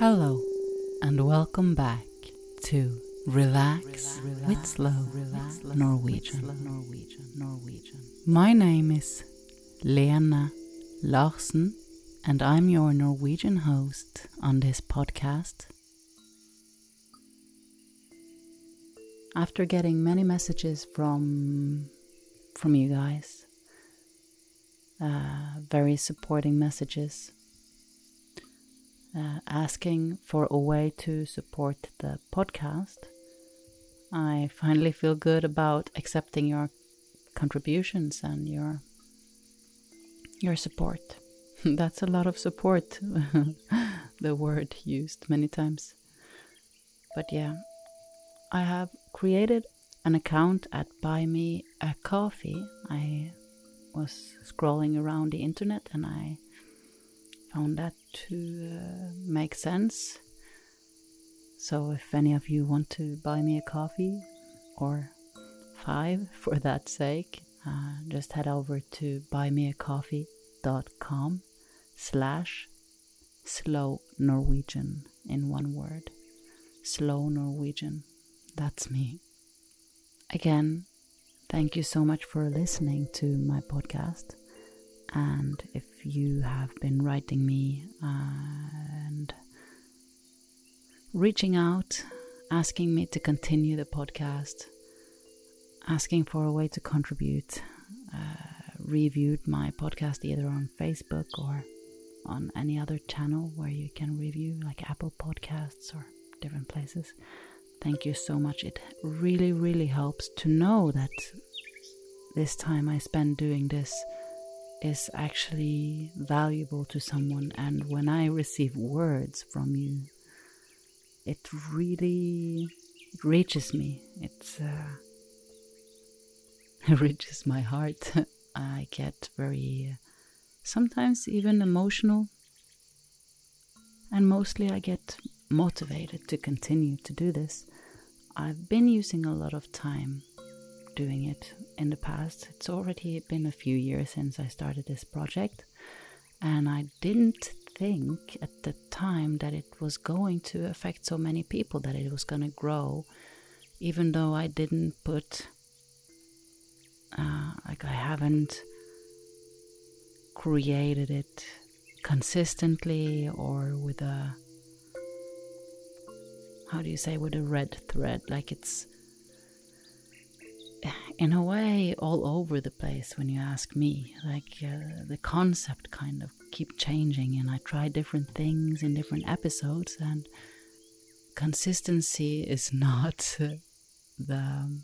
Hello, and welcome back to Relax, with Slow Norwegian. My name is Lena Larsen, and I'm your Norwegian host on this podcast. After getting many messages from from you guys, uh, very supporting messages uh, asking for a way to support the podcast. I finally feel good about accepting your contributions and your your support. That's a lot of support. the word used many times. But yeah, I have created an account at Buy Me a Coffee. I was scrolling around the internet and I found that to uh, make sense. So, if any of you want to buy me a coffee or five for that sake, uh, just head over to buymeacoffee.com slash slow Norwegian in one word. Slow Norwegian. That's me. Again, thank you so much for listening to my podcast. And if you have been writing me and reaching out, asking me to continue the podcast, asking for a way to contribute, uh, reviewed my podcast either on Facebook or on any other channel where you can review, like Apple Podcasts or different places. Thank you so much. It really, really helps to know that this time I spend doing this is actually valuable to someone. And when I receive words from you, it really it reaches me. Uh, it reaches my heart. I get very, uh, sometimes even emotional, and mostly I get motivated to continue to do this. I've been using a lot of time doing it in the past. It's already been a few years since I started this project, and I didn't think at the time that it was going to affect so many people, that it was going to grow, even though I didn't put, uh, like, I haven't created it consistently or with a how do you say with a red thread like it's in a way all over the place when you ask me. Like uh, the concept kind of keep changing and i try different things in different episodes and consistency is not uh, the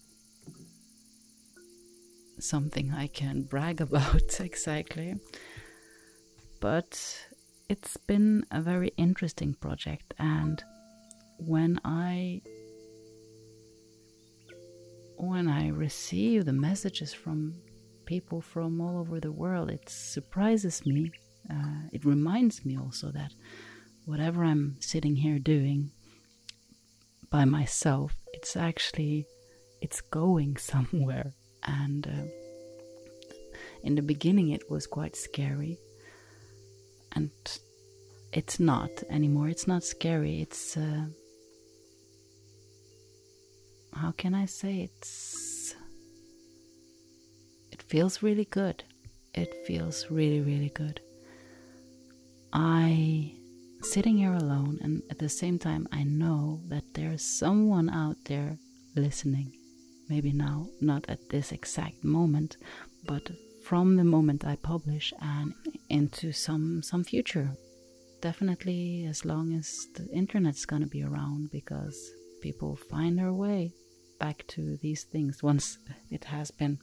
something i can brag about exactly. But it's been a very interesting project and when i when I receive the messages from people from all over the world, it surprises me. Uh, it reminds me also that whatever I'm sitting here doing by myself, it's actually it's going somewhere. And uh, in the beginning, it was quite scary, and it's not anymore. It's not scary. It's uh, how can I say it's it feels really good. It feels really really good. I sitting here alone and at the same time I know that there's someone out there listening. Maybe now not at this exact moment, but from the moment I publish and into some some future. Definitely as long as the internet's going to be around because people find their way back to these things once it has been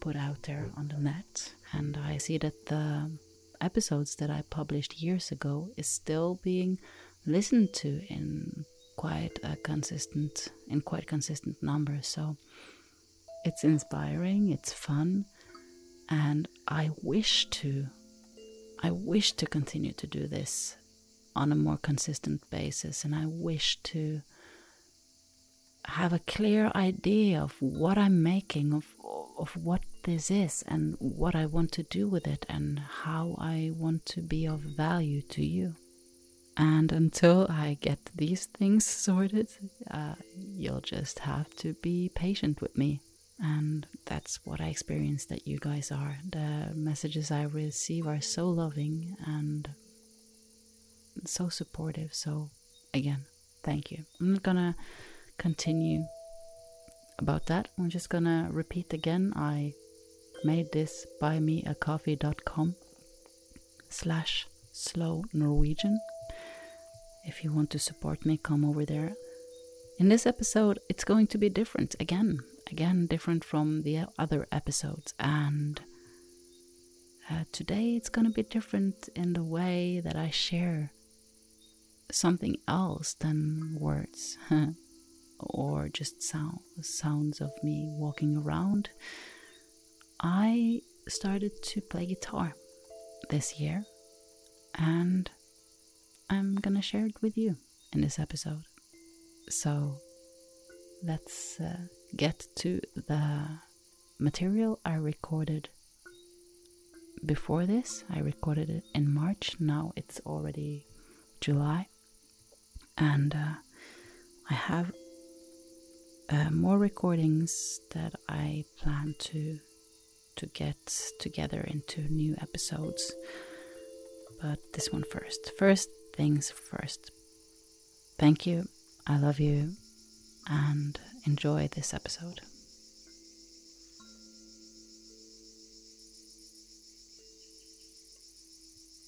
put out there on the net. And I see that the episodes that I published years ago is still being listened to in quite a consistent in quite consistent numbers. So it's inspiring, it's fun, and I wish to I wish to continue to do this on a more consistent basis and I wish to have a clear idea of what I'm making, of, of what this is, and what I want to do with it, and how I want to be of value to you. And until I get these things sorted, uh, you'll just have to be patient with me. And that's what I experience that you guys are. The messages I receive are so loving and so supportive. So, again, thank you. I'm not gonna continue about that. I'm just gonna repeat again. I made this buymeacoffee.com slash slow Norwegian. If you want to support me, come over there. In this episode, it's going to be different again, again, different from the other episodes. And uh, today it's going to be different in the way that I share something else than words or just sound, sounds of me walking around. I started to play guitar this year and I'm gonna share it with you in this episode. So let's uh, get to the material I recorded before this. I recorded it in March, now it's already July, and uh, I have uh, more recordings that I plan to to get together into new episodes but this one first. First things first. Thank you. I love you. And enjoy this episode.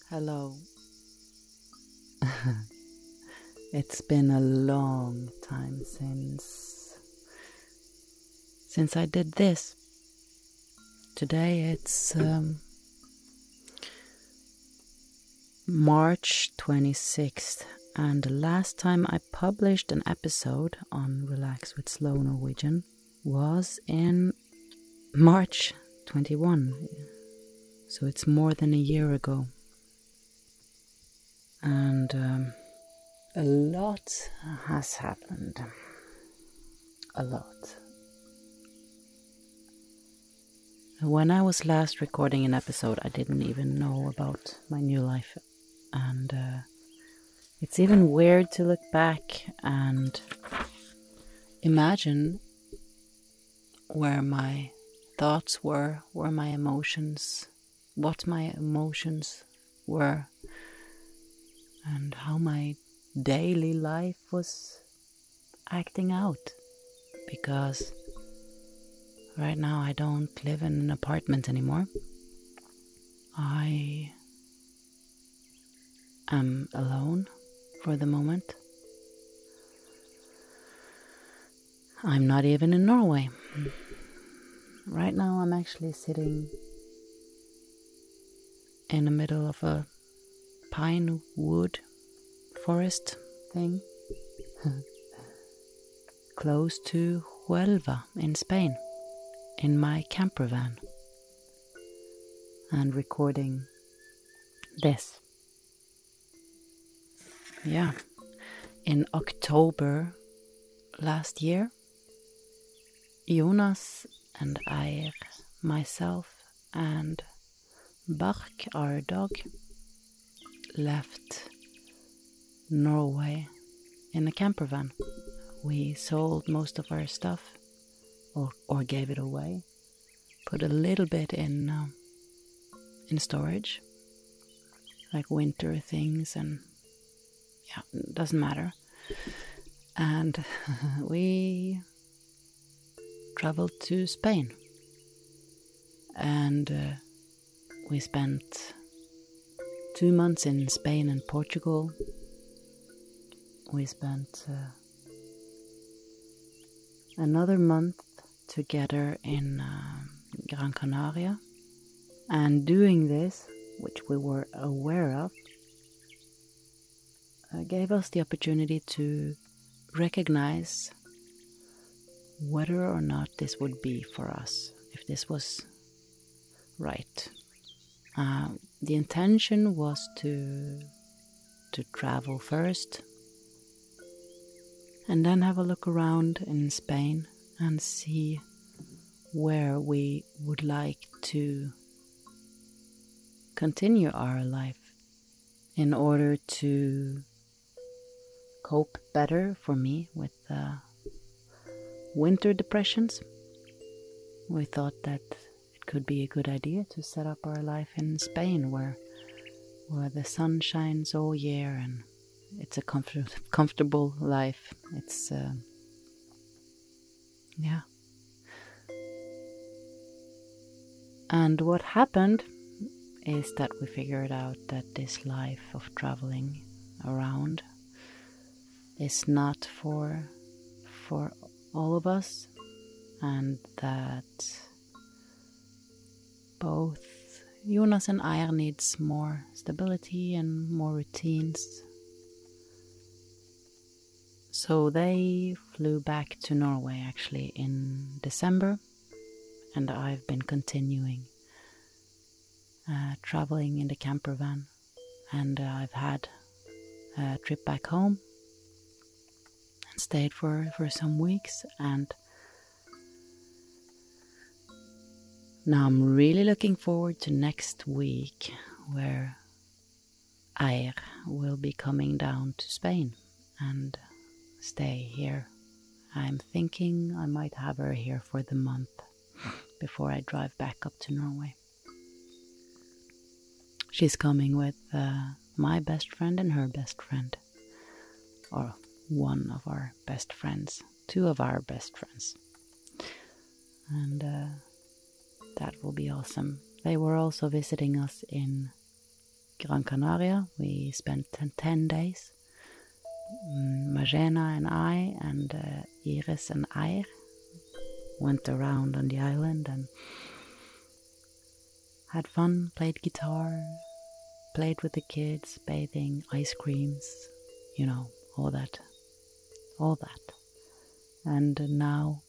Hello. it's been a long time since since I did this. Today it's um, March 26th, and the last time I published an episode on Relax with Slow Norwegian was in March 21. So it's more than a year ago. And um, a lot has happened. A lot. When I was last recording an episode, I didn't even know about my new life and uh, it's even weird to look back and imagine where my thoughts were, where my emotions, what my emotions were, and how my daily life was acting out. Because right now I don't live in an apartment anymore. I am alone for the moment. I'm not even in Norway. Right now, I'm actually sitting in the middle of a pine wood forest thing close to Huelva in Spain in my camper van and recording this yeah, in October last year, Jonas and I, myself, and Bach, our dog, left Norway in a camper van. We sold most of our stuff or, or gave it away, put a little bit in, uh, in storage, like winter things and yeah, doesn't matter. And we traveled to Spain. And uh, we spent two months in Spain and Portugal. We spent uh, another month together in uh, Gran Canaria. And doing this, which we were aware of, uh, gave us the opportunity to recognize whether or not this would be for us, if this was right. Uh, the intention was to to travel first and then have a look around in Spain and see where we would like to continue our life in order to cope better for me with uh, winter depressions. We thought that it could be a good idea to set up our life in Spain where where the sun shines all year and it's a comfort, comfortable life. It's uh, yeah. And what happened is that we figured out that this life of traveling around is not for for all of us and that both Jonas and Eir needs more stability and more routines. So they flew back to Norway actually in December and I've been continuing uh, traveling in the camper van, and uh, I've had a trip back home and stayed for, for some weeks. And now I'm really looking forward to next week, where Eir will be coming down to Spain and stay here. I'm thinking I might have her here for the month before I drive back up to Norway. She's coming with uh, my best friend and her best friend. Or one of our best friends. Two of our best friends. And uh, that will be awesome. They were also visiting us in Gran Canaria. We spent 10 days. Mm, Magena and I and uh, Iris and Eir went around on the island and had fun, played guitar, played with the kids, bathing, ice creams, you know, all that. All that. And now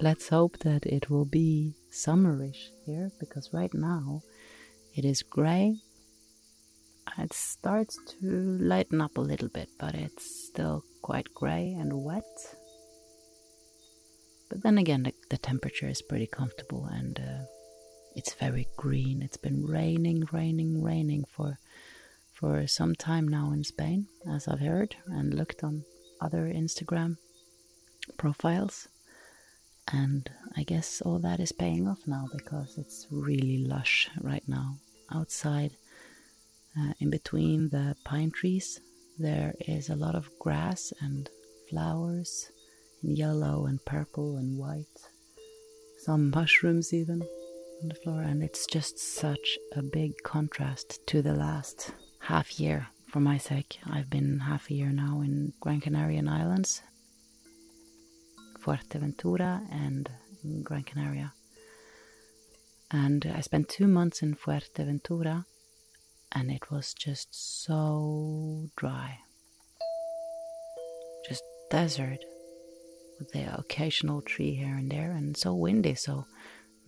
let's hope that it will be summerish here because right now it is gray. It starts to lighten up a little bit, but it's still quite gray and wet. But then again, the, the temperature is pretty comfortable and uh, it's very green. It's been raining, raining, raining for for some time now in Spain, as I've heard and looked on other Instagram profiles. And I guess all that is paying off now because it's really lush right now outside. Uh, in between the pine trees, there is a lot of grass and flowers in yellow and purple and white. Some mushrooms, even on the floor, and it's just such a big contrast to the last half year for my sake. I've been half a year now in Gran Canarian Islands, Fuerteventura, and Gran Canaria. And I spent two months in Fuerteventura, and it was just so dry. Just desert with the occasional tree here and there, and so windy, so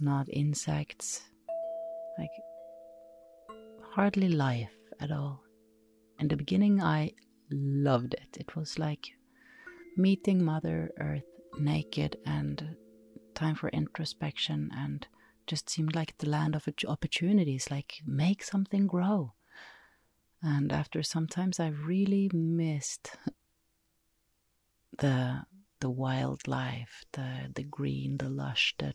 not insects, like hardly life at all. In the beginning, I loved it. It was like meeting Mother Earth naked and time for introspection and just seemed like the land of opportunities, like make something grow. And after sometimes I really missed the the wildlife, the the green, the lush, the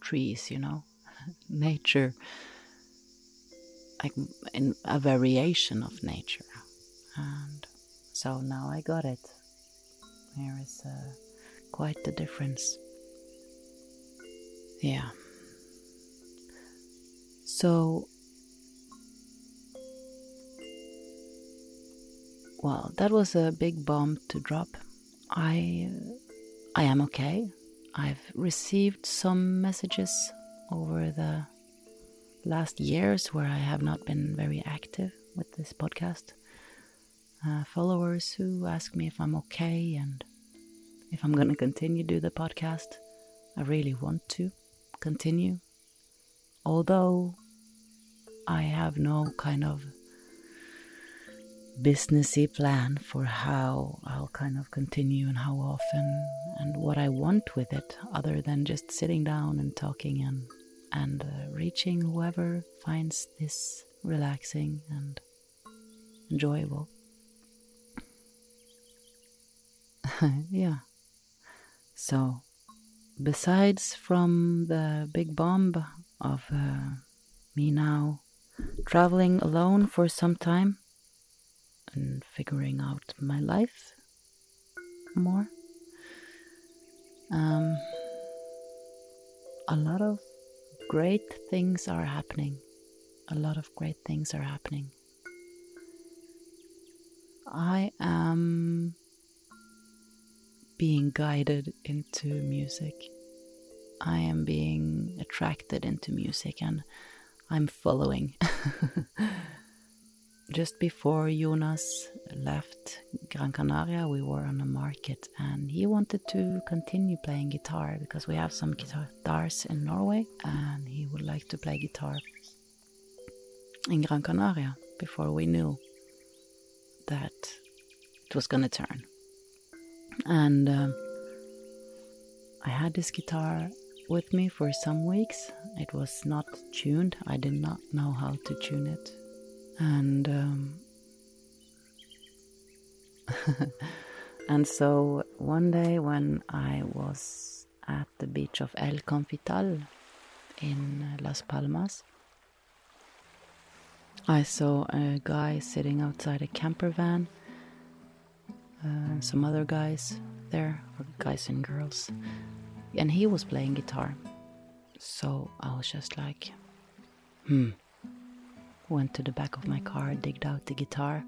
trees, you know, nature, like in a variation of nature. And so now I got it. There is uh, quite the difference. Yeah. So, well, that was a big bomb to drop. I, I am okay. I've received some messages over the last years where I have not been very active with this podcast. Uh, followers who ask me if I'm okay and if I'm going to continue do the podcast. I really want to continue, although I have no kind of businessy plan for how I'll kind of continue and how often and what I want with it, other than just sitting down and talking and and uh, reaching whoever finds this relaxing and enjoyable. yeah. So, besides from the big bomb of uh, me now traveling alone for some time and figuring out my life more, um, a lot of great things are happening. A lot of great things are happening. I am being guided into music. I am being attracted into music and I'm following. Just before Jonas left Gran Canaria, we were on a market and he wanted to continue playing guitar because we have some guitars in Norway and he would like to play guitar in Gran Canaria before we knew that it was gonna turn. And uh, I had this guitar with me for some weeks. It was not tuned, I did not know how to tune it. And um, and so one day when I was at the beach of El Confital in Las Palmas, I saw a guy sitting outside a camper van. Uh, some other guys there, or guys and girls, and he was playing guitar. So I was just like, hmm. Went to the back of my car, digged out the guitar,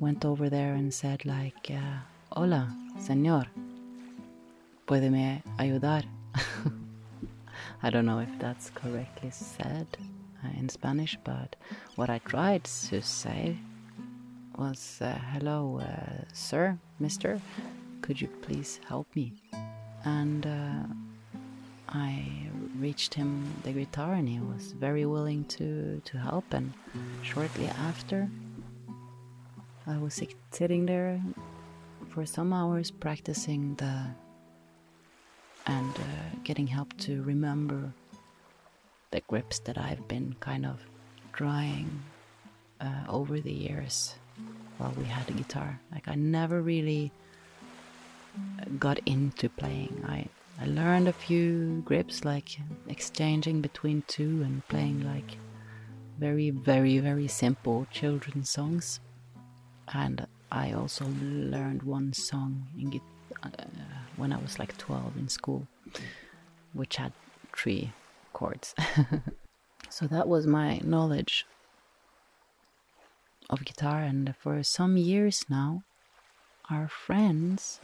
went over there and said like, uh, "Hola, señor, puede me ayudar?" I don't know if that's correctly said uh, in Spanish, but what I tried to say was, uh, "Hello, uh, sir, Mister, could you please help me?" And uh, I reached him the guitar, and he was very willing to to help. And shortly after, I was sitting there for some hours practicing the and uh, getting help to remember the grips that I've been kind of drawing uh, over the years while we had the guitar. Like I never really got into playing. I I learned a few grips like exchanging between two and playing like very very very simple children's songs. And I also learned one song in uh, when I was like 12 in school which had three chords. so that was my knowledge of guitar and for some years now our friends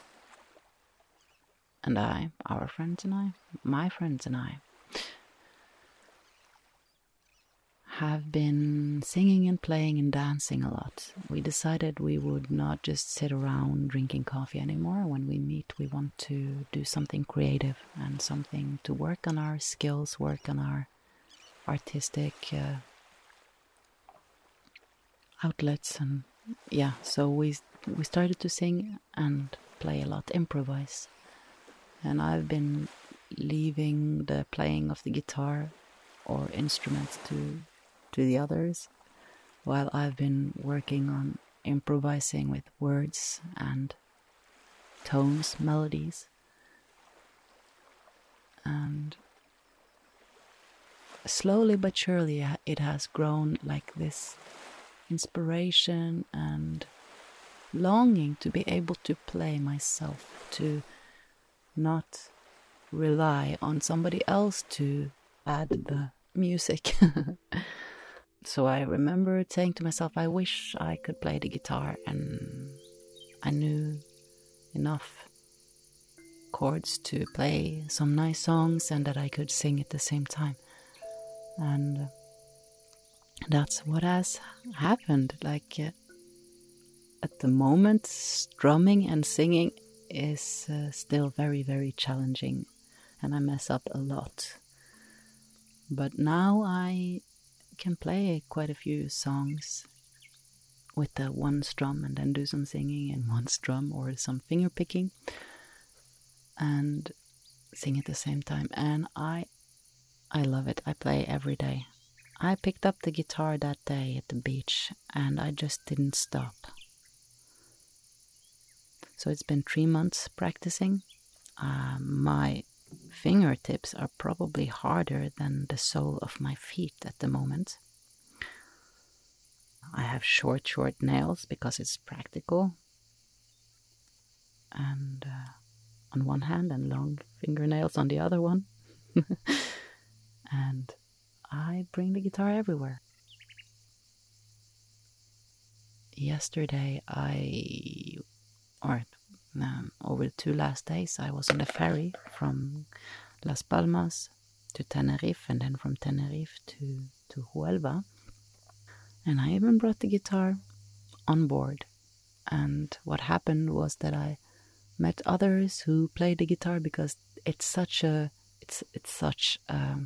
and I, our friends and I, my friends and I, have been singing and playing and dancing a lot. We decided we would not just sit around drinking coffee anymore. When we meet, we want to do something creative and something to work on our skills, work on our artistic uh, outlets, and yeah. So we we started to sing and play a lot, improvise and I've been leaving the playing of the guitar or instruments to to the others while I've been working on improvising with words and tones, melodies. And slowly but surely it has grown like this inspiration and longing to be able to play myself, to not rely on somebody else to add the music. so I remember saying to myself, I wish I could play the guitar and I knew enough chords to play some nice songs and that I could sing at the same time. And that's what has happened. Like uh, at the moment, strumming and singing is uh, still very, very challenging, and I mess up a lot. But now I can play quite a few songs with the one strum and then do some singing in one strum or some finger picking and sing at the same time and I I love it. I play every day. I picked up the guitar that day at the beach and I just didn't stop. So it's been three months practicing. Uh, my fingertips are probably harder than the sole of my feet at the moment. I have short, short nails because it's practical. And uh, on one hand, and long fingernails on the other one. and I bring the guitar everywhere. Yesterday, I, or um, over the two last days, I was on the ferry from Las Palmas to Tenerife and then from Tenerife to, to Huelva. And I even brought the guitar on board. And what happened was that I met others who played the guitar because it's such a it's it's such a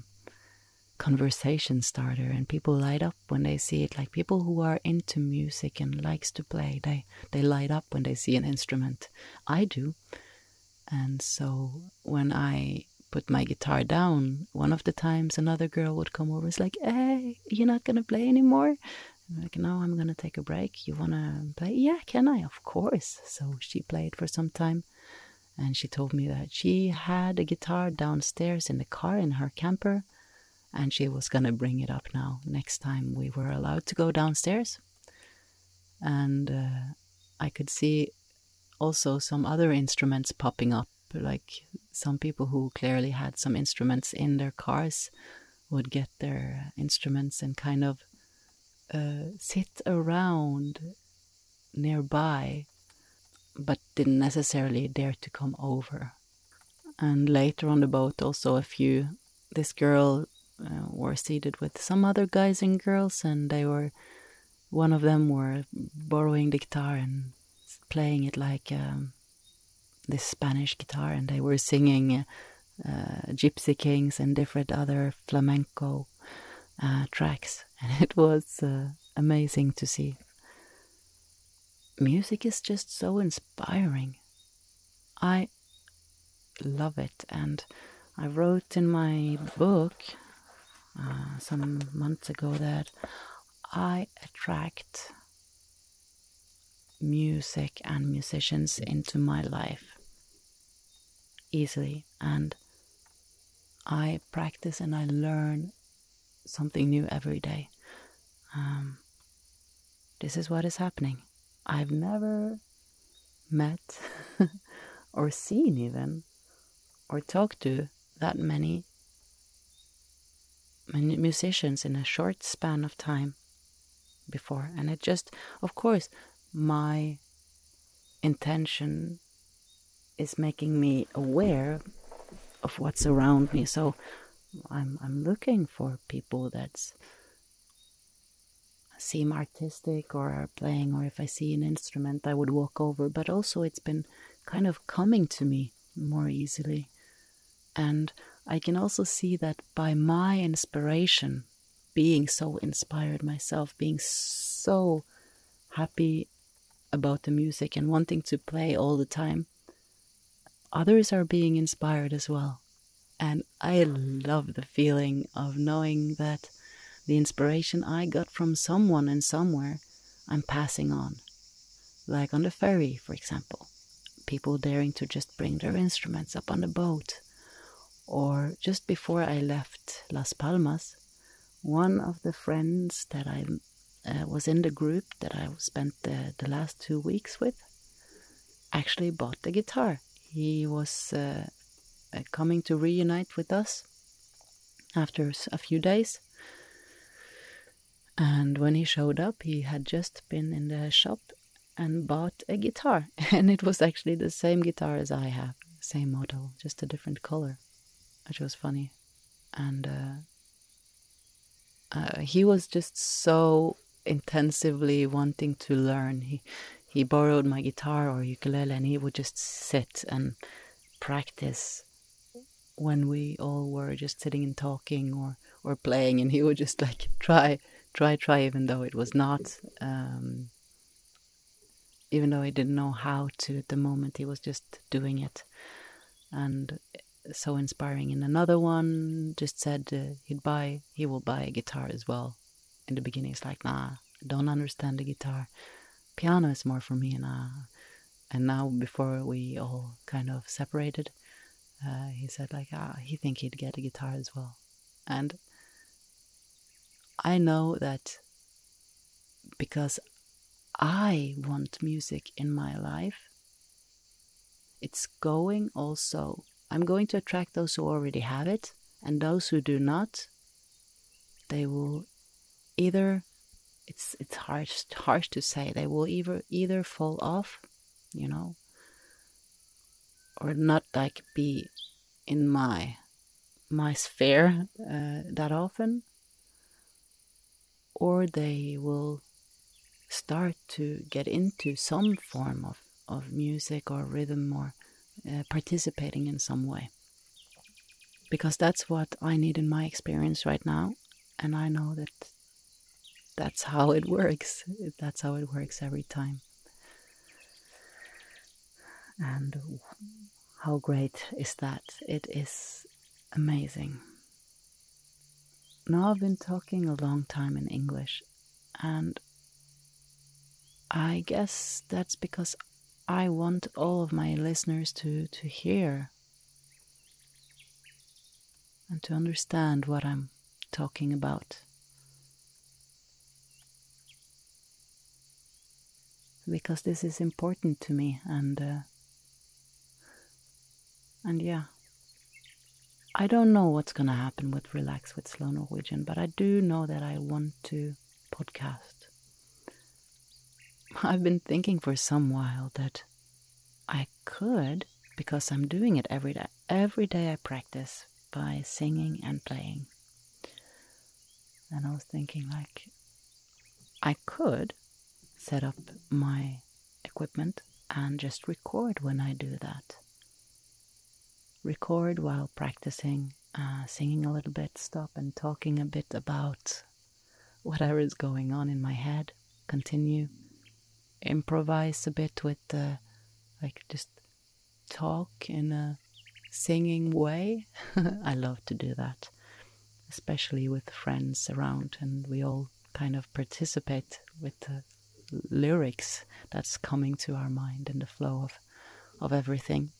conversation starter and people light up when they see it. Like people who are into music and likes to play they they light up when they see an instrument. I do. And so when i put my guitar down one of the times another girl would come over it's like hey you're not gonna play anymore? I'm like no i'm gonna take a break. You wanna play? Yeah can i? Of course. So she played for some time and she told me that she had a guitar downstairs in the car in her camper and she was going to bring it up now next time we were allowed to go downstairs. And uh, I could see also some other instruments popping up, like some people who clearly had some instruments in their cars would get their instruments and kind of uh, sit around nearby, but didn't necessarily dare to come over. And later on the boat, also a few. This girl uh, were seated with some other guys and girls, and they were one of them were borrowing the guitar and playing it like um, this Spanish guitar, and they were singing uh, Gypsy Kings and different other flamenco uh, tracks, and it was uh, amazing to see. Music is just so inspiring. I love it, and I wrote in my book uh, some months ago that I attract music and musicians into my life easily and I practice and I learn something new every day. Um, this is what is happening. I've never met or seen even or talked to that many musicians in a short span of time before. And it just, of course, my intention is making me aware of what's around me. So I'm I'm looking for people that seem artistic or are playing, or if I see an instrument, I would walk over. But also, it's been kind of coming to me more easily, and I can also see that by my inspiration, being so inspired myself, being so happy about the music and wanting to play all the time, others are being inspired as well. And I love the feeling of knowing that the inspiration I got from someone and somewhere, I'm passing on. Like on the ferry, for example, people daring to just bring their instruments up on the boat or just before I left Las Palmas, one of the friends that I uh, was in the group that I spent the, the last two weeks with actually bought the guitar. He was uh, uh, coming to reunite with us after a few days. And when he showed up, he had just been in the shop and bought a guitar. And it was actually the same guitar as I have, same model, just a different color which was funny. And uh, uh, he was just so intensively wanting to learn. He he borrowed my guitar or ukulele, and he would just sit and practice when we all were just sitting and talking or or playing, and he would just like try, try, try, even though it was not. Um, even though he didn't know how to at the moment, he was just doing it, and so inspiring. And another one just said uh, he'd buy, he will buy a guitar as well. In the beginning, it's like, nah, don't understand the guitar. Piano is more for me, and uh, and now before we all kind of separated, uh, he said like ah, he think he'd get a guitar as well, and I know that because I want music in my life, it's going also. I'm going to attract those who already have it, and those who do not, they will either it's it's harsh harsh to say they will either either fall off, you know, or not like be in my my sphere uh, that often, or they will start to get into some form of, of music or rhythm or uh, participating in some way. Because that's what I need in my experience right now, and I know that that's how it works. That's how it works every time. And how great is that? It is amazing. Now, I've been talking a long time in English, and I guess that's because I want all of my listeners to, to hear and to understand what I'm talking about. because this is important to me and uh, and yeah I don't know what's gonna happen with Relax with Slow Norwegian, but I do know that I want to podcast. I've been thinking for some while that I could, because I'm doing it every day. Every day I practice by singing and playing. And I was thinking, like, I could set up my equipment and just record when I do that. Record while practicing, uh, singing a little bit, stop and talking a bit about whatever is going on in my head. Continue, improvise a bit with the, like, just talk in a singing way. I love to do that, especially with friends around, and we all kind of participate with the lyrics that's coming to our mind in the flow of, of everything.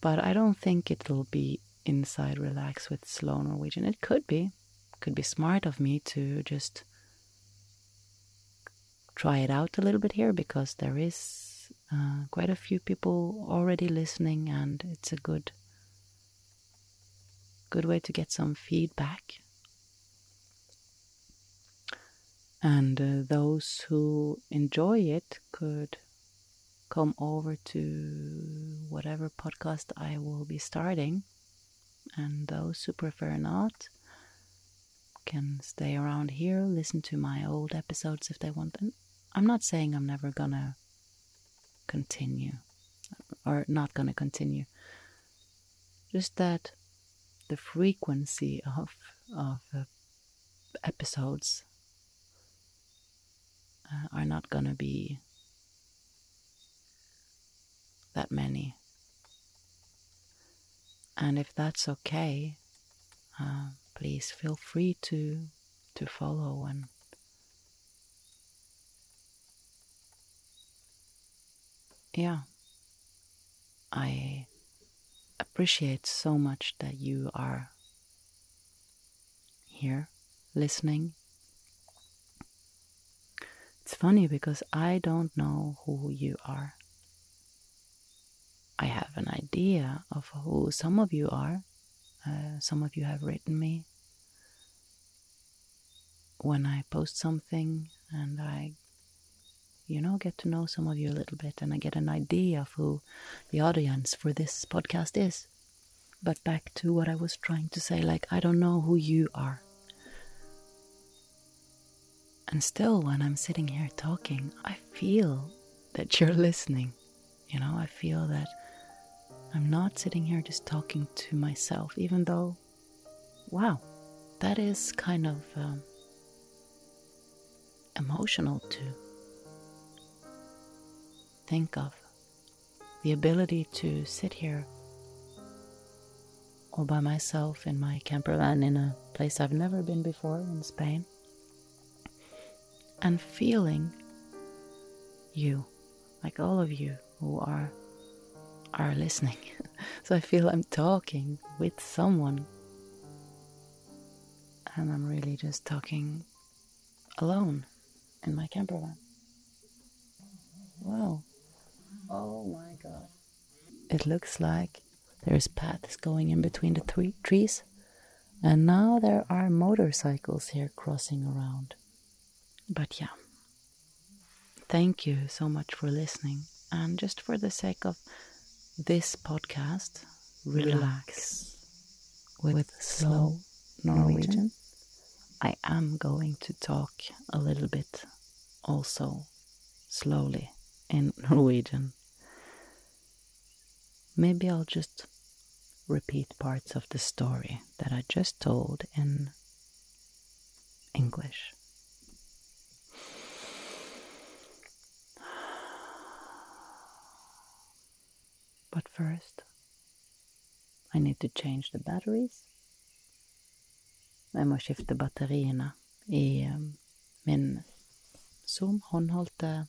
But I don't think it'll be inside relax with slow Norwegian. It could be. Could be smart of me to just try it out a little bit here because there is uh, quite a few people already listening and it's a good good way to get some feedback And uh, those who enjoy it could come over to whatever podcast I will be starting. And those who prefer not can stay around here, listen to my old episodes if they want. And I'm not saying I'm never gonna continue or not gonna continue. Just that the frequency of of uh, episodes uh, are not to be that many. And if that's okay, uh, please feel free to to follow and yeah, I appreciate so much that you are here listening it's funny because I don't know who you are. I have an idea of who some of you are. Uh, some of you have written me when I post something and I, you know, get to know some of you a little bit and I get an idea of who the audience for this podcast is. But back to what I was trying to say, like, I don't know who you are. And still, when I'm sitting here talking, I feel that you're listening. You know, I feel that I'm not sitting here just talking to myself, even though, wow, that is kind of um, emotional to think of. The ability to sit here all by myself in my camper van in a place I've never been before in Spain and feeling you, like all of you who are are listening. so I feel I'm talking with someone. And I'm really just talking alone in my camper van. Wow. Oh my god. It looks like there's paths going in between the three trees. And now there are motorcycles here crossing around. But yeah. Thank you so much for listening. And just for the sake of this podcast, relax with, with slow Norwegian. I am going to talk a little bit also slowly in Norwegian. Maybe I'll just repeat parts of the story that I just told in English. But first, I need to change the batteries. Jeg må skifte batteriene i um, min Zoom håndholdte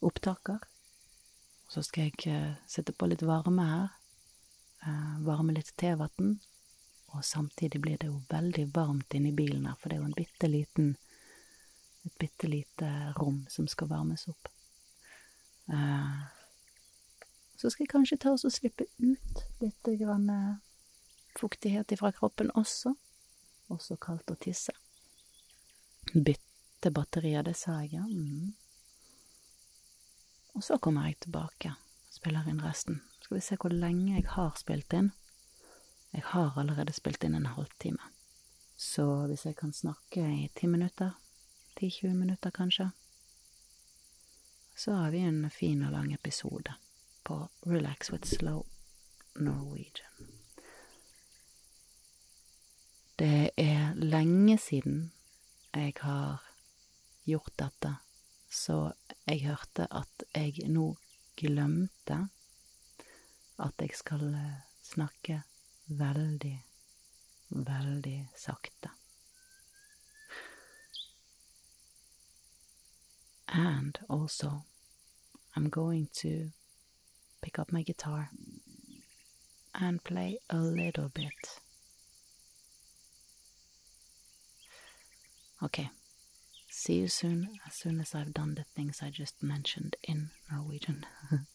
opptaker. Så skal jeg uh, sette på litt varme her. Uh, varme litt tevann. Og samtidig blir det jo veldig varmt inni bilen her, for det er jo en bitte liten Et bitte lite rom som skal varmes opp. Uh, så skal jeg kanskje ta oss og slippe ut litt grann eh, fuktighet fra kroppen også. Også kaldt å tisse. Bytte batterier, det sa jeg, ja. Mm. Og så kommer jeg tilbake, og spiller inn resten. Skal vi se hvor lenge jeg har spilt inn. Jeg har allerede spilt inn en halvtime. Så hvis jeg kan snakke i ti minutter, ti-tjue minutter kanskje, så har vi en fin og lang episode på Relax with Slow Norwegian. Det er lenge siden jeg har gjort dette, så jeg hørte at jeg nå glemte at jeg skal snakke veldig, veldig sakte. And also, I'm going to pick up my guitar and play a little bit. Okay, see you soon as soon as I've done the things I just mentioned in Norwegian.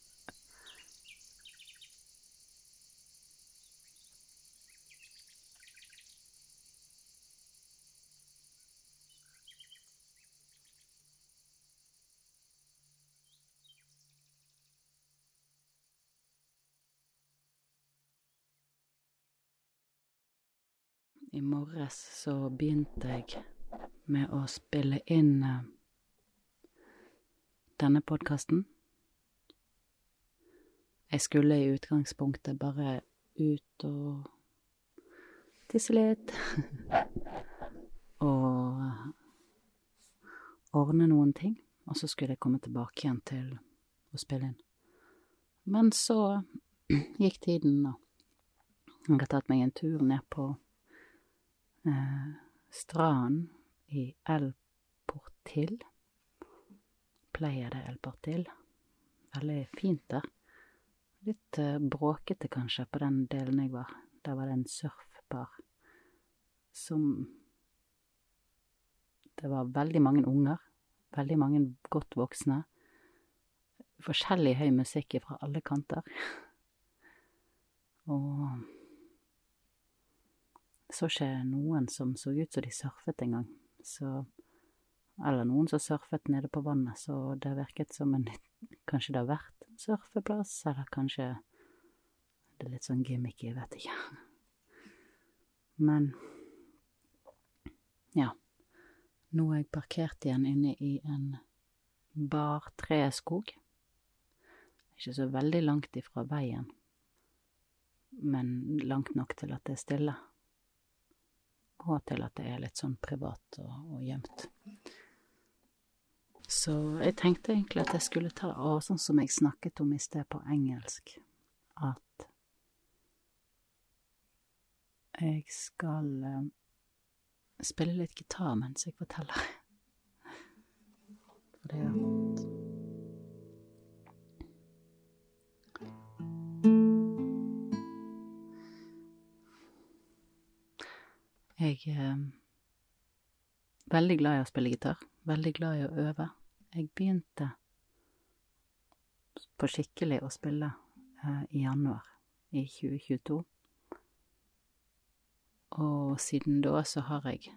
I morges så begynte jeg med å spille inn uh, denne podkasten. Jeg skulle i utgangspunktet bare ut og tisse litt. og ordne noen ting. Og så skulle jeg komme tilbake igjen til å spille inn. Men så gikk tiden, og jeg har tatt meg en tur ned på eh, stranden i Elportil. Pleier det Elportil. Veldig fint der. Litt eh, bråkete kanskje på den delen jeg var. Der var det en surfbar som Det var veldig mange unger. Veldig mange godt voksne. Forskjellig høy musikk fra alle kanter. Og så ikke noen som så ut som de surfet engang, så Eller noen som surfet nede på vannet, så det virket som en Kanskje det har vært en surfeplass, eller kanskje det er litt sånn gimmicky, jeg vet ikke. Men ja. Nå er jeg parkert igjen inne i en bar treskog. Ikke så veldig langt ifra veien, men langt nok til at det er stille og til at det er litt sånn privat og, og gjemt. Så jeg tenkte egentlig at jeg skulle ta, og sånn som jeg snakket om i sted på engelsk, at jeg skal uh, spille litt gitar mens jeg forteller. For det at Jeg er veldig glad i å spille gitar. Veldig glad i å øve. Jeg begynte på skikkelig å spille eh, i januar i 2022. Og siden da så har jeg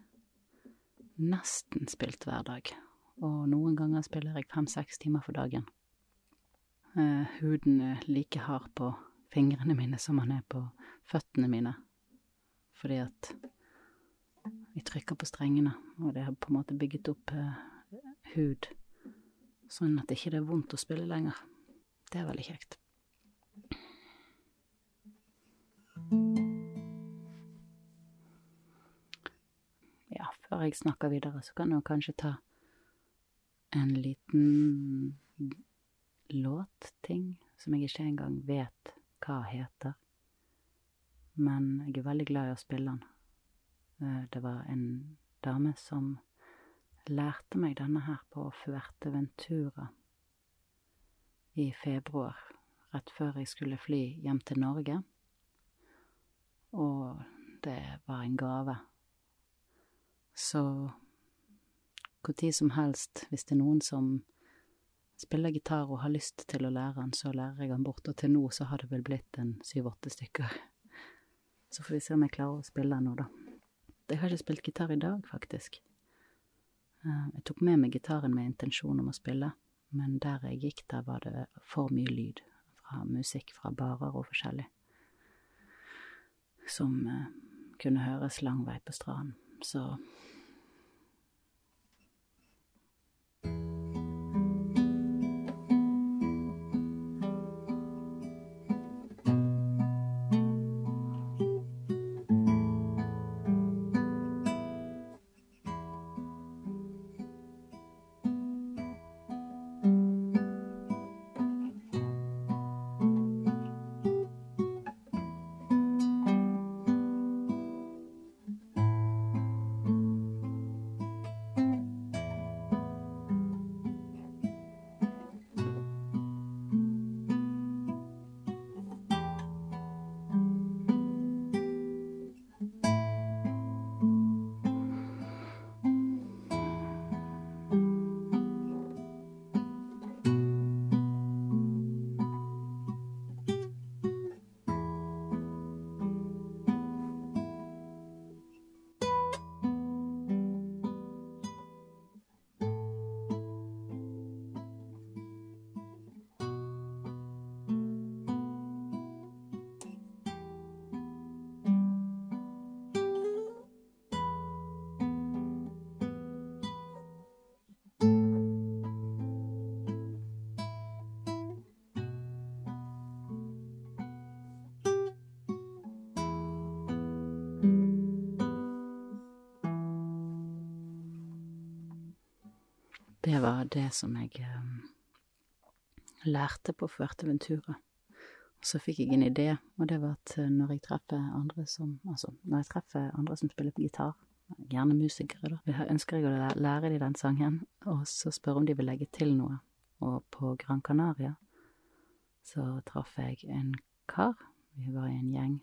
nesten spilt hver dag. Og noen ganger spiller jeg fem-seks timer for dagen. Eh, huden er like hard på fingrene mine som han er på føttene mine. Fordi at vi trykker på strengene, og det har på en måte bygget opp eh, hud, sånn at det ikke er vondt å spille lenger. Det er veldig kjekt. Ja, før jeg snakker videre, så kan jeg kanskje ta en liten låtting som jeg ikke engang vet hva heter. Men jeg er veldig glad i å spille den. Eh, det var en dame som lærte meg denne her på Fuerteventura i februar, rett før jeg skulle fly hjem til Norge. Og det var en gave. Så tid som helst, hvis det er noen som spiller gitar og har lyst til å lære den, så lærer jeg den bort, og til nå så har det vel blitt en syv-åtte stykker. Så får vi se om jeg klarer å spille den nå, da. Jeg har ikke spilt gitar i dag, faktisk. Eh, jeg tok med meg gitaren med intensjon om å spille, men der jeg gikk, der var det for mye lyd fra musikk fra barer og forskjellig, som eh, kunne høres lang vei på stranden, så Det var det som jeg um, lærte på Fuerteventura. Og så fikk jeg en idé, og det var at eh, når jeg treffer andre som Altså, treffer andre som spiller på gitar, gjerne musikere, da, ønsker jeg å lære de den sangen, og så spørre om de vil legge til noe. Og på Gran Canaria så traff jeg en kar. Vi var i en gjeng.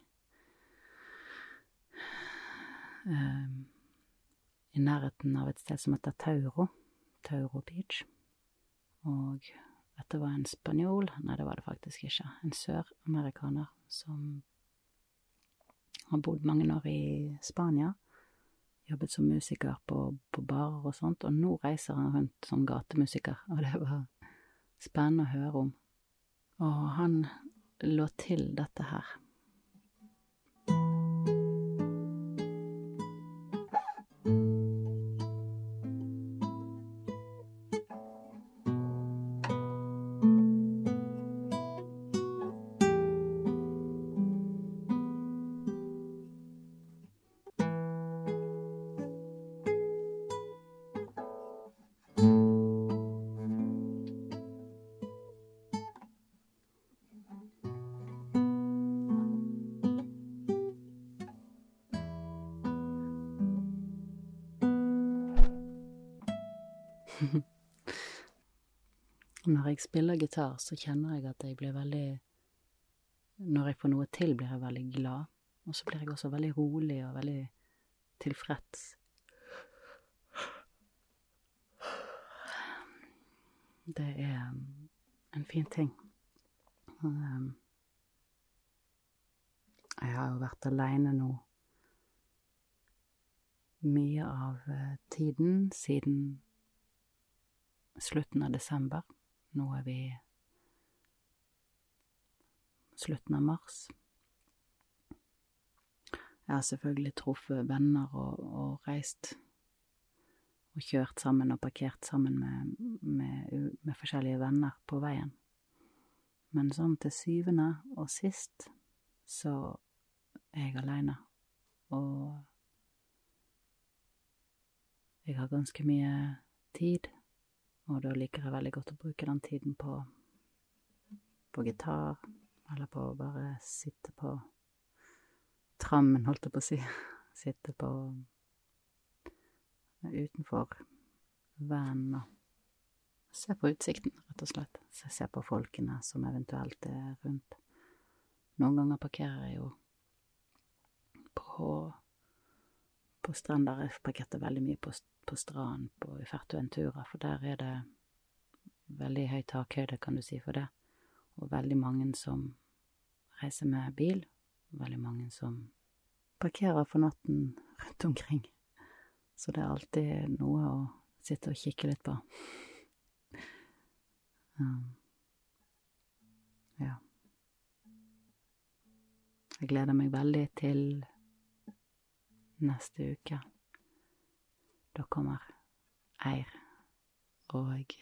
Um, I nærheten av et sted som heter Tauro. Tauro Beach. Og dette var en spanjol Nei, det var det faktisk ikke. En søramerikaner som har bodd mange år i Spania. Jobbet som musiker på, på barer og sånt, og nå reiser han rundt som gatemusiker, og det var spennende å høre om. Og han lå til dette her. Når jeg spiller gitar, så kjenner jeg at jeg blir veldig Når jeg får noe til, blir jeg veldig glad. Og så blir jeg også veldig rolig og veldig tilfreds. Det er en fin ting. Um, jeg har jo vært aleine nå mye av eh, tiden siden slutten av desember. Nå er vi slutten av mars. Jeg har selvfølgelig truffet venner og, og, reist og kjørt sammen og parkert sammen med, med, med forskjellige venner på veien. Men sånn til syvende og sist så er jeg aleine, og jeg har ganske mye tid, og da liker jeg veldig godt å bruke den tiden på, på gitar, eller på å bare sitte på trammen, holdt jeg på å si. Sitte på utenfor vanen og se på utsikten, rett og slett. Se på folkene som eventuelt er rundt. Noen ganger parkerer jeg jo på på strender. Jeg parkerte veldig mye på, på stranden på Fertuentura, for der er det veldig høy takhøyde, kan du si, for det. Og veldig mange som reiser med bil. Veldig mange som parkerer for natten rundt omkring. Så det er alltid noe å sitte og kikke litt på. Um, ja. Jeg gleder meg veldig til neste uke. Da kommer Eir og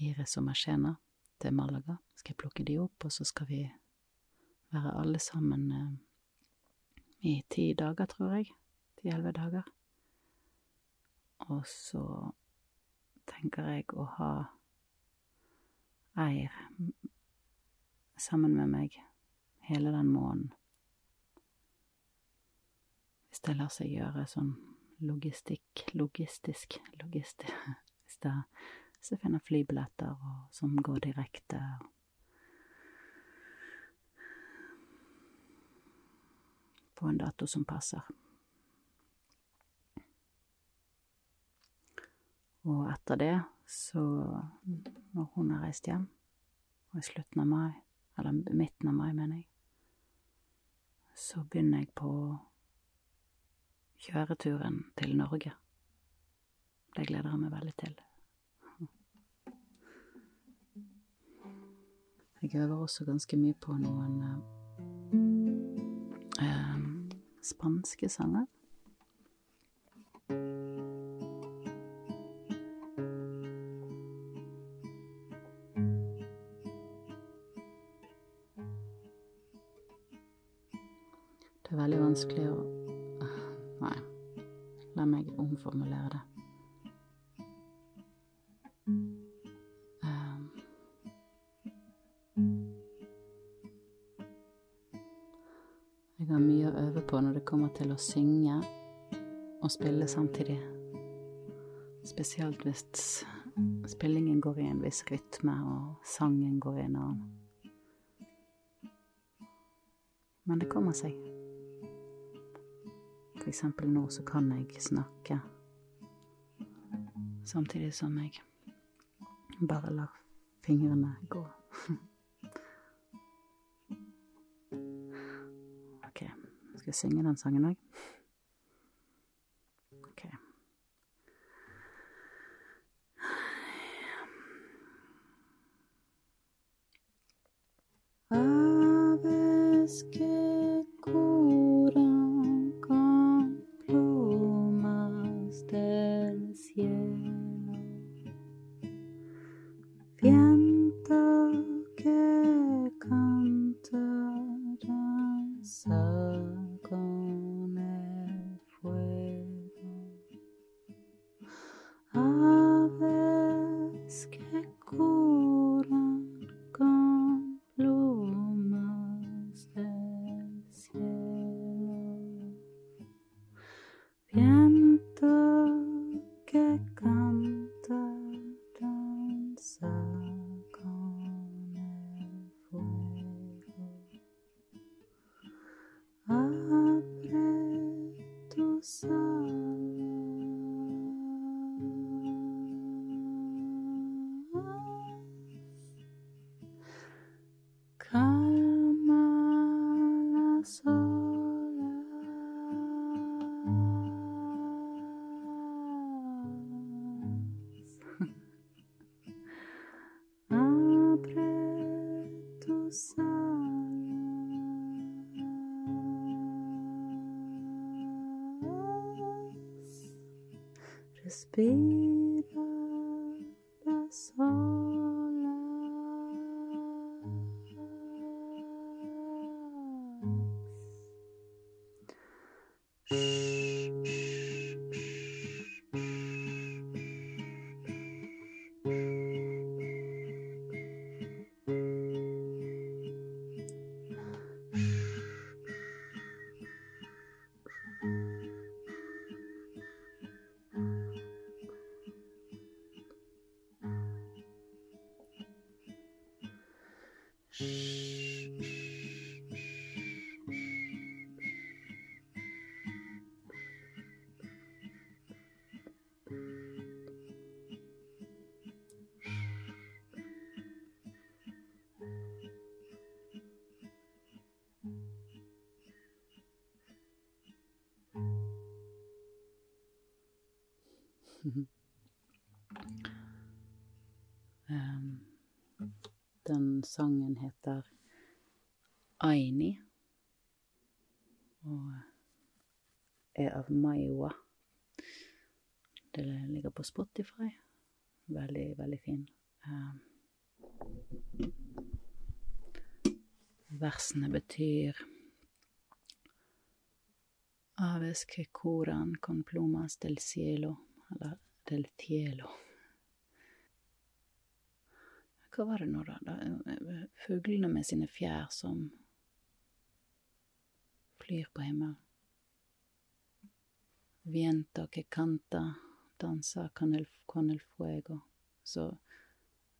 Iris og Mashena til Malaga. Skal jeg plukke de opp, og så skal vi være alle sammen eh, i ti dager, tror jeg. Ti-elleve dager. Og så tenker jeg å ha Eir sammen med meg hele den måneden hvis det lar seg gjøre sånn logistikk, logistisk, logistisk Hvis det så jeg finner flybilletter og, som går direkte på en dato som passer. Og etter det, så, når hun har reist hjem, og i slutten av mai, eller midten av mai, mener jeg, så begynner jeg på kjøreturen til Norge. Det gleder jeg meg veldig til. Jeg øver også ganske mye på noen eh, eh, spanske sanger. Det er veldig vanskelig å La meg omformulere det. Um, jeg har mye å øve på når det kommer til å synge og spille samtidig. Spesielt hvis spillingen går i en viss rytme, og sangen går i en annen. Men det kommer seg. For eksempel nå så kan jeg snakke samtidig som jeg bare lar fingrene gå. OK, skal jeg synge den sangen òg? Respira den sangen heter Aini og er av Maiwa. Det ligger på Spotify. Veldig, veldig fin. Um, versene betyr Aves que con plumas del cielo, eller del cielo. Hva var det nå, da? da? Fuglene med sine fjær som flyr på himmelen. Viento que canta, dansa con el, fuego. Så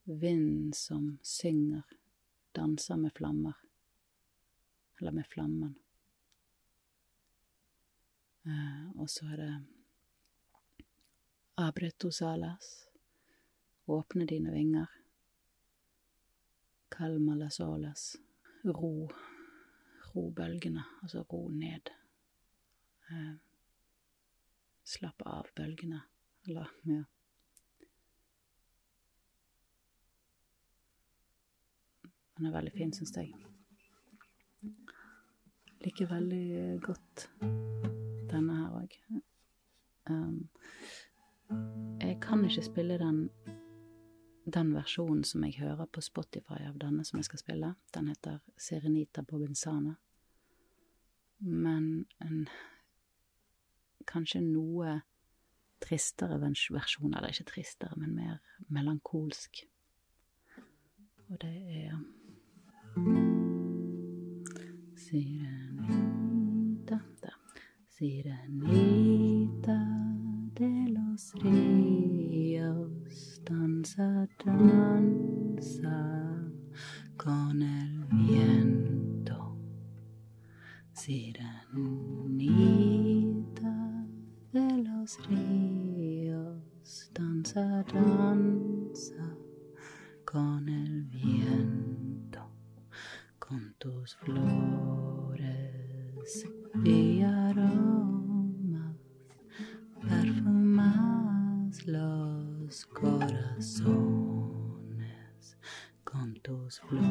vinden som synger, danser med flammer. Eller med flammen. Eh, og så er det abretos alas. Åpne dine vinger. Calma las olas. Ro. Ro bølgene, altså ro ned. Eh, slapp av bølgene, eller, ja. Den er veldig fin, syns jeg. Liker veldig godt denne her òg. Um, jeg kan ikke spille den, den versjonen som jeg hører på Spotify av denne som jeg skal spille. Den heter Serenita Bobinsana. Men en kanskje noe tristere versjon, eller ikke tristere, men mer melankolsk. Og det er Sirenita da. Sirenita de los ríos danza, danza con el viento. Sirenita de los ríos danza, danza con el viento, con tus flores y flores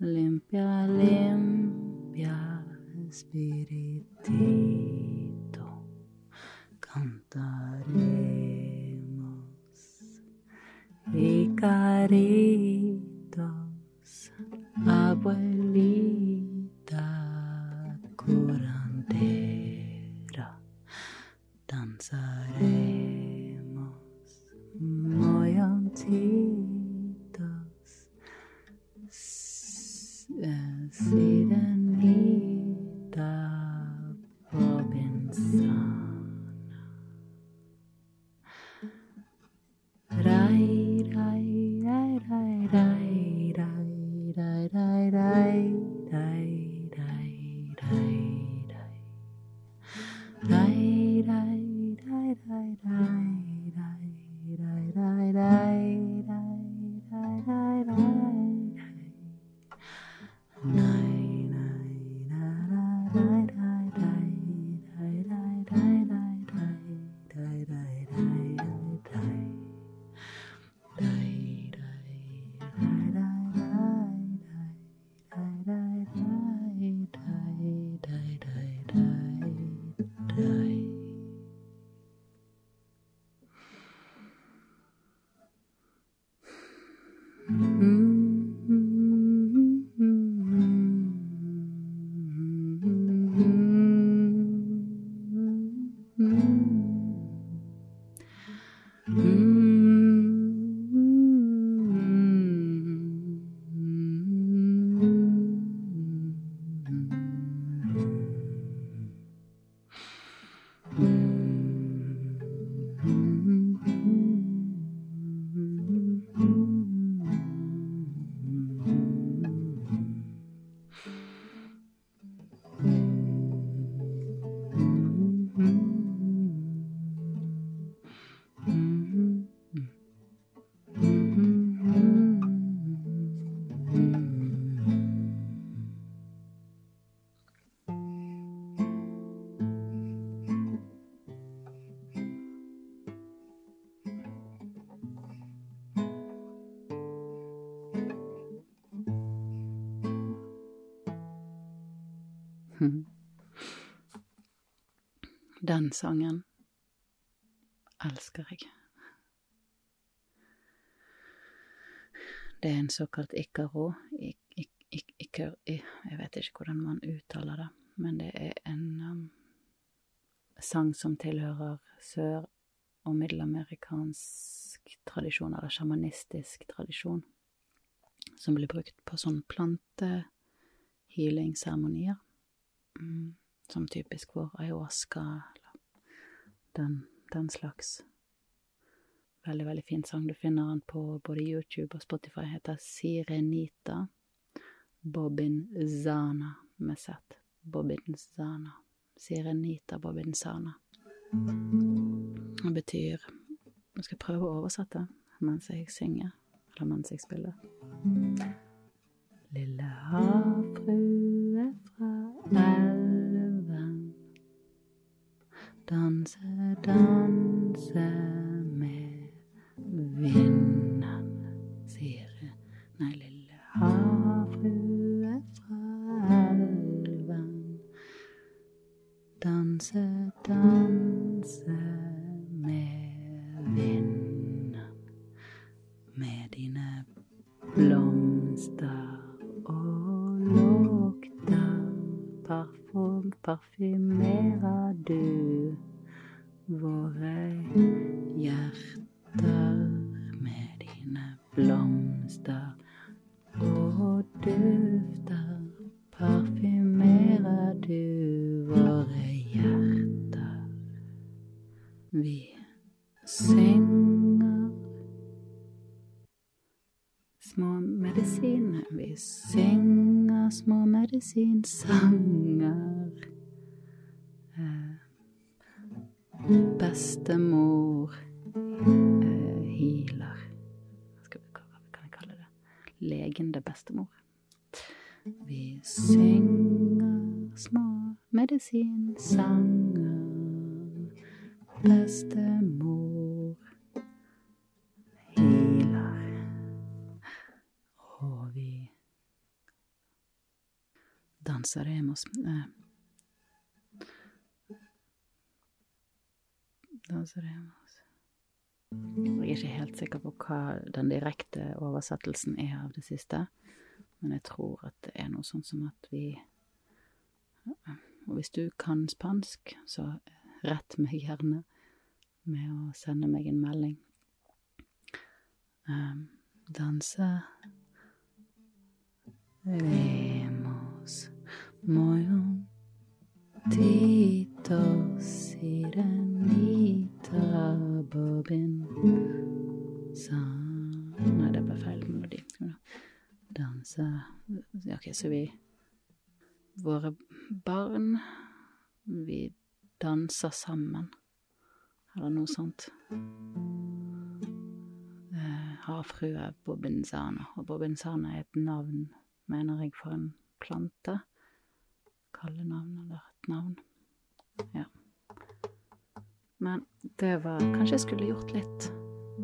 limpia, limpia, espiritito. Cantaremos y caritos, abuelita curandera, Den sangen elsker jeg. Det er en såkalt ikaro. Ik, ik, ik, ikar, jeg vet ikke hvordan man uttaler det, men det er en um, sang som tilhører sør- og middelamerikansk tradisjon, eller sjamanistisk tradisjon, som blir brukt på sånn plantehealingseremonier, Mm, som typisk for ayahuasca, den, den slags. Veldig, veldig fin sang. Du finner den på både YouTube og Spotify. Heter Sirenita Bobinzana med Z. Bobinzana Sirenita Bobinzana Det betyr Nå skal jeg prøve å oversette mens jeg synger, eller mens jeg spiller. Lille havfrue våre hjerter. Vi synger små medisiner. Vi synger små medisinsanger. Eh, bestemor eh, healer. Vi, hva kan jeg kalle det? Legende bestemor. Vi synger små medisinsanger. Bestemor healer. Og vi danser eh, Danseremos Jeg er ikke helt sikker på hva den direkte oversettelsen er av det siste, men jeg tror at det er noe sånn som at vi Og hvis du kan spansk, så rett meg gjerne med å sende meg en melding. Um, danse. Vemos. Mojon titos sirenita. Bobin. Sa. Nei, det ble feil melodi. Danse. Ok, så vi Våre barn, vi danser sammen, eller noe sånt. Eh, havfrue bobinsana, og bobinsana er et navn, mener jeg, for en plante. Kallenavn eller et navn. Ja. Men det var Kanskje jeg skulle gjort litt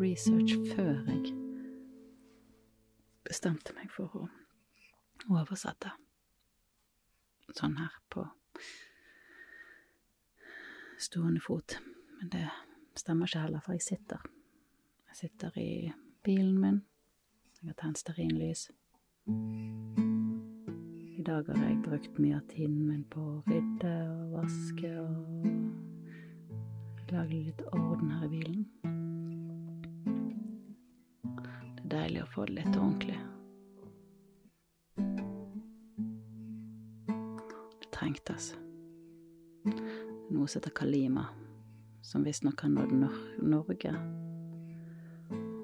research før jeg bestemte meg for å oversette. Sånn her på stående fot. Men det stemmer ikke heller, for jeg sitter. Jeg sitter i bilen min. Jeg har tent stearinlys. I dag har jeg brukt mye av tiden min på å rydde og vaske og lage litt orden her i bilen. Det er deilig å få det litt ordentlig. Trengtes. Noe som heter Kalima, som visstnok har nådd Norge.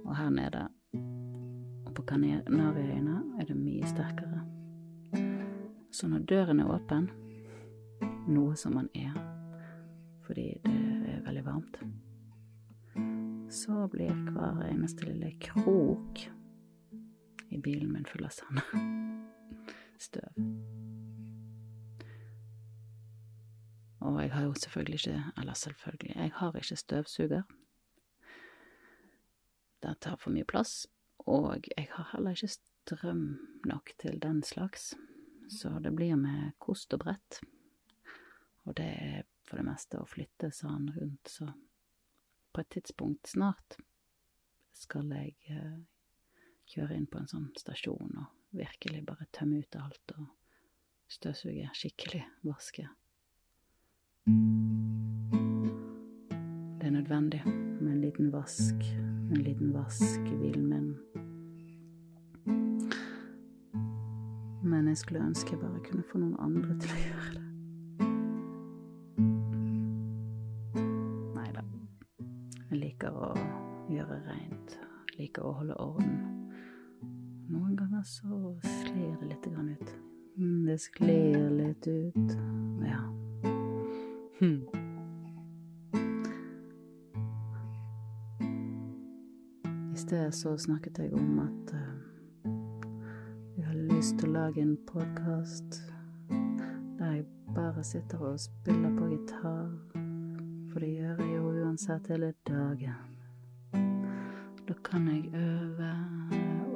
Og her nede, og på Kanariøyene, er det mye sterkere. Så når døren er åpen, noe som man er fordi det er veldig varmt, så blir hver eneste lille krok i bilen min full av sand. Støv. Jeg har jo selvfølgelig ikke Eller selvfølgelig, jeg har ikke støvsuger. Det tar for mye plass, og jeg har heller ikke strøm nok til den slags. Så det blir med kost og brett. Og det er for det meste å flytte sånn rundt, så på et tidspunkt snart skal jeg eh, kjøre inn på en sånn stasjon og virkelig bare tømme ut alt og støvsuge skikkelig, vaske. Det er nødvendig med en liten vask, en liten vask i min Men jeg skulle ønske jeg bare kunne få noen andre til å gjøre det. Nei da. Jeg liker å gjøre reint. Liker å holde orden. Noen ganger så sklir det litt ut. Mm, det sklir litt ut. Så snakket jeg om at uh, lyst til å lage en podkast der jeg bare sitter og spiller på gitar, for det gjør jeg jo uansett hele dagen. Da kan jeg øve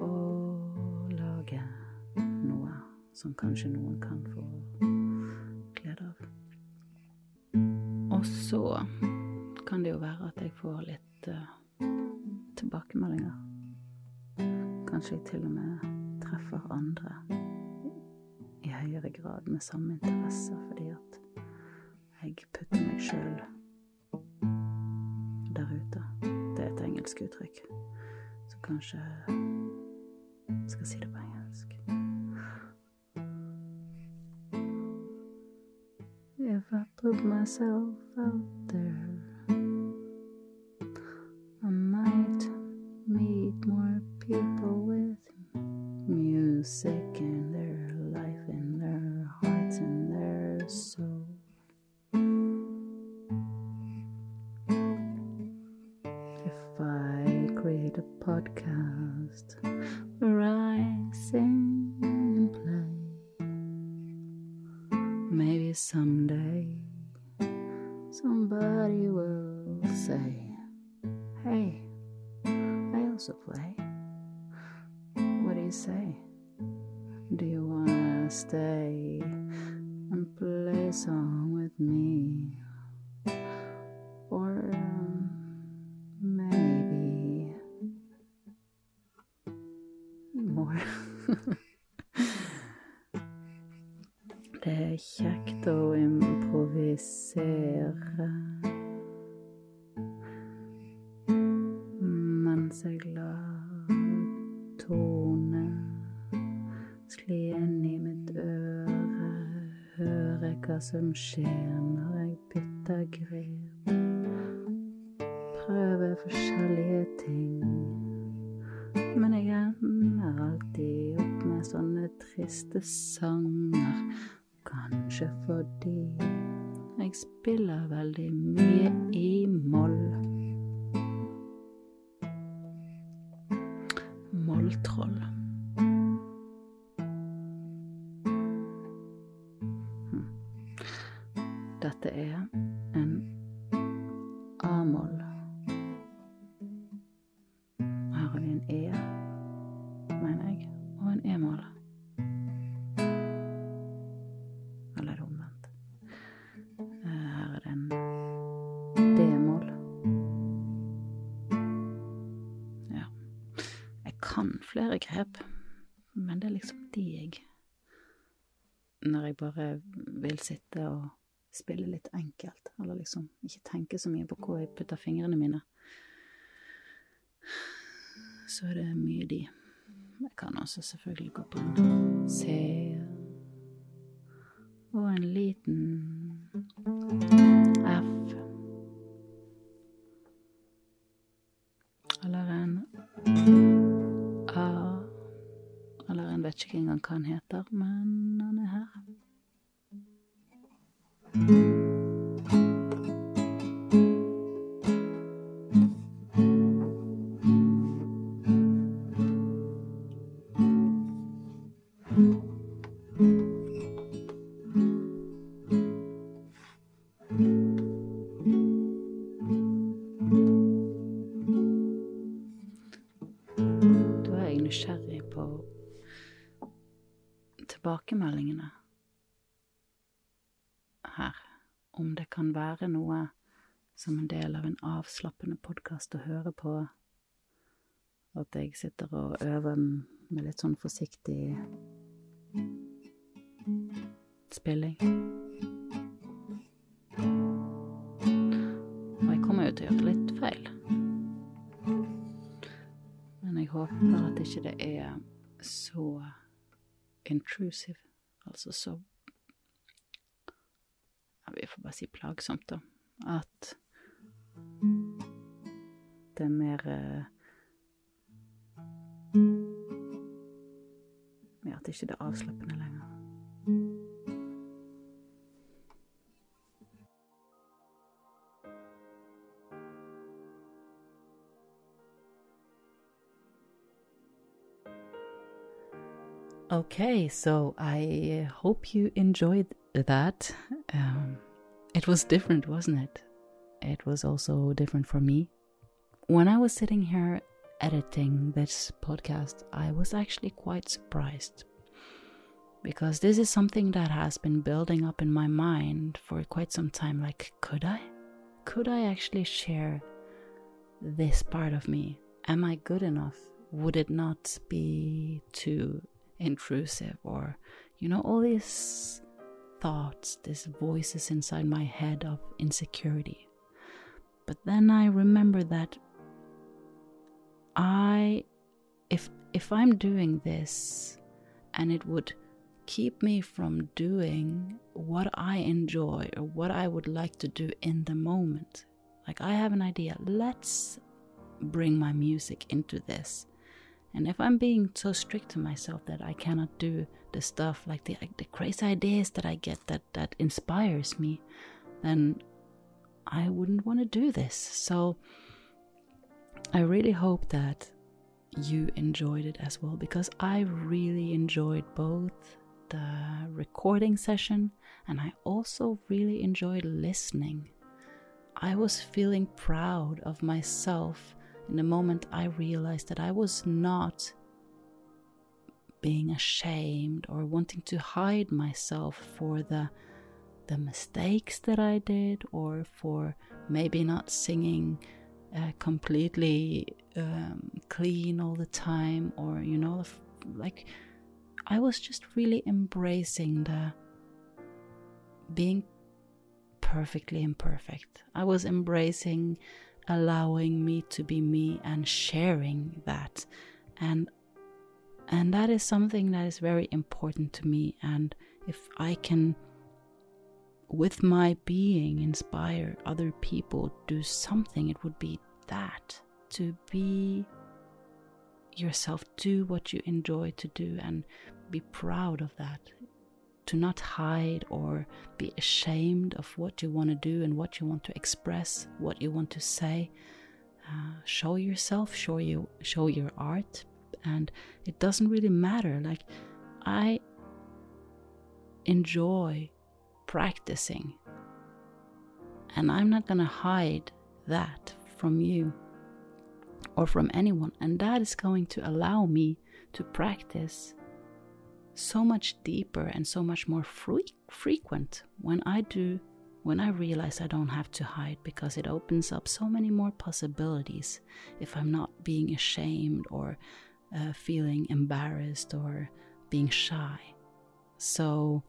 og lage noe som kanskje noen kan få glede av. Og så kan det jo være at jeg får litt uh, tilbakemeldinger. Kanskje jeg til og med treffer andre i høyere grad med samme interesse, fordi at jeg putter meg sjøl der ute. Det er et engelsk uttrykk, så kanskje jeg skal si det på engelsk. If I put myself skjer når jeg bytter grep. Prøver forskjellige ting. Men jeg ender alltid opp med sånne triste sanger. Kanskje fordi jeg spiller veldig mye i moll. Molltroll. Vil sitte og spille litt enkelt, eller liksom ikke tenke så mye på hvor jeg putter fingrene mine, så er det mye de. Jeg kan også selvfølgelig gå på en C og en liten F. Eller en A. Eller en vet ikke engang hva han heter, men han er her. Podkast og hører på. At jeg sitter og øver med litt sånn forsiktig spilling. Og jeg kommer jo til å gjøre litt feil. Men jeg håper at ikke det er så intrusive, altså så ja, Vi får bare si plagsomt, da. At er mer eh, Ja, at ikke er avslappende lenger. Okay, so I hope you enjoyed that. Um, it was different, wasn't it? It was also different for me. When I was sitting here editing this podcast, I was actually quite surprised because this is something that has been building up in my mind for quite some time. Like, could I? Could I actually share this part of me? Am I good enough? Would it not be too intrusive or you know all these thoughts these voices inside my head of insecurity but then i remember that i if if i'm doing this and it would keep me from doing what i enjoy or what i would like to do in the moment like i have an idea let's bring my music into this and if I'm being so strict to myself that I cannot do the stuff like the the crazy ideas that I get that that inspires me, then I wouldn't want to do this. So I really hope that you enjoyed it as well because I really enjoyed both the recording session and I also really enjoyed listening. I was feeling proud of myself in the moment I realized that I was not being ashamed or wanting to hide myself for the the mistakes that I did or for maybe not singing uh, completely um, clean all the time or you know like I was just really embracing the being perfectly imperfect. I was embracing allowing me to be me and sharing that and and that is something that is very important to me and if i can with my being inspire other people do something, it would be that to be yourself, do what you enjoy to do, and be proud of that. To not hide or be ashamed of what you want to do and what you want to express, what you want to say. Uh, show yourself, show you, show your art, and it doesn't really matter. Like I enjoy practicing, and I'm not gonna hide that from you or from anyone, and that is going to allow me to practice so much deeper and so much more fre- frequent when I do when I realize I don't have to hide because it opens up so many more possibilities if I'm not being ashamed or uh, feeling embarrassed or being shy. So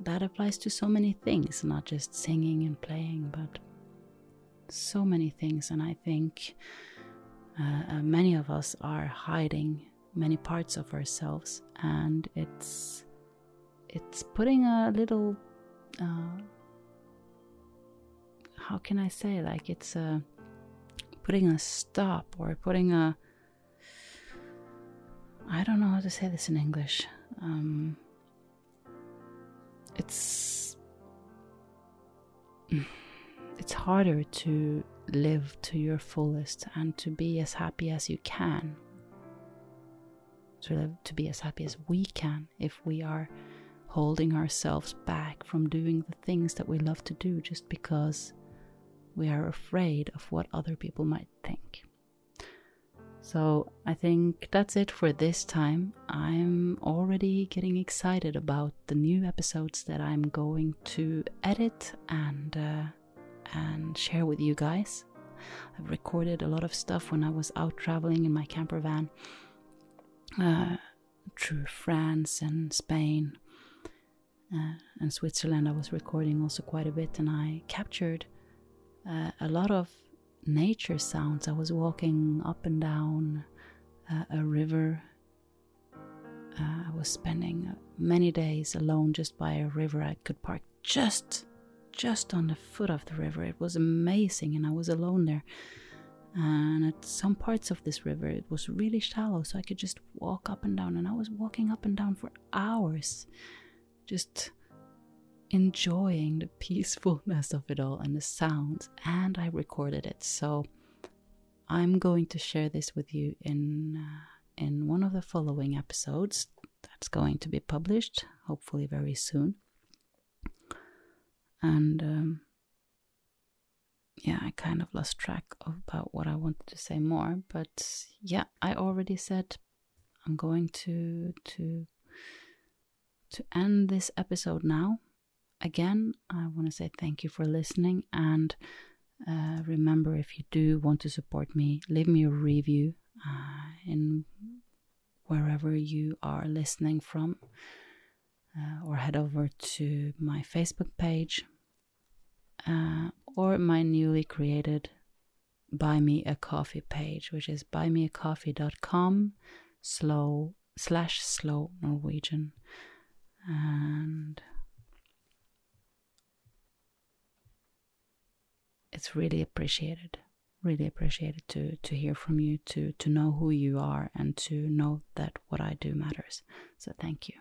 that applies to so many things, not just singing and playing, but so many things. And I think uh, uh, many of us are hiding many parts of ourselves, and it's it's putting a little. Uh, how can I say? Like it's uh, putting a stop or putting a. I don't know how to say this in English. Um, it's it's harder to live to your fullest and to be as happy as you can. To live to be as happy as we can if we are holding ourselves back from doing the things that we love to do just because we are afraid of what other people might think. So I think that's it for this time. I'm already getting excited about the new episodes that I'm going to edit and uh, and share with you guys. I've recorded a lot of stuff when I was out traveling in my camper van uh, through France and Spain uh, and Switzerland. I was recording also quite a bit, and I captured uh, a lot of nature sounds. I was walking up and down uh, a river. Uh, I was spending many days alone just by a river. I could park just just on the foot of the river. It was amazing, and I was alone there. And at some parts of this river, it was really shallow, so I could just walk up and down. And I was walking up and down for hours, just enjoying the peacefulness of it all and the sounds. And I recorded it, so I'm going to share this with you in uh, in one of the following episodes. That's going to be published, hopefully very soon and um, yeah, I kind of lost track of about what I wanted to say more. But yeah, I already said I'm going to to to end this episode now. Again, I want to say thank you for listening, and uh, remember if you do want to support me, leave me a review uh, in wherever you are listening from uh, or head over to my Facebook page uh, or my newly created Buy Me a Coffee page, which is buymeacoffee.com slow slash slow Norwegian. And it's really appreciated really appreciated to to hear from you to to know who you are and to know that what i do matters. So thank you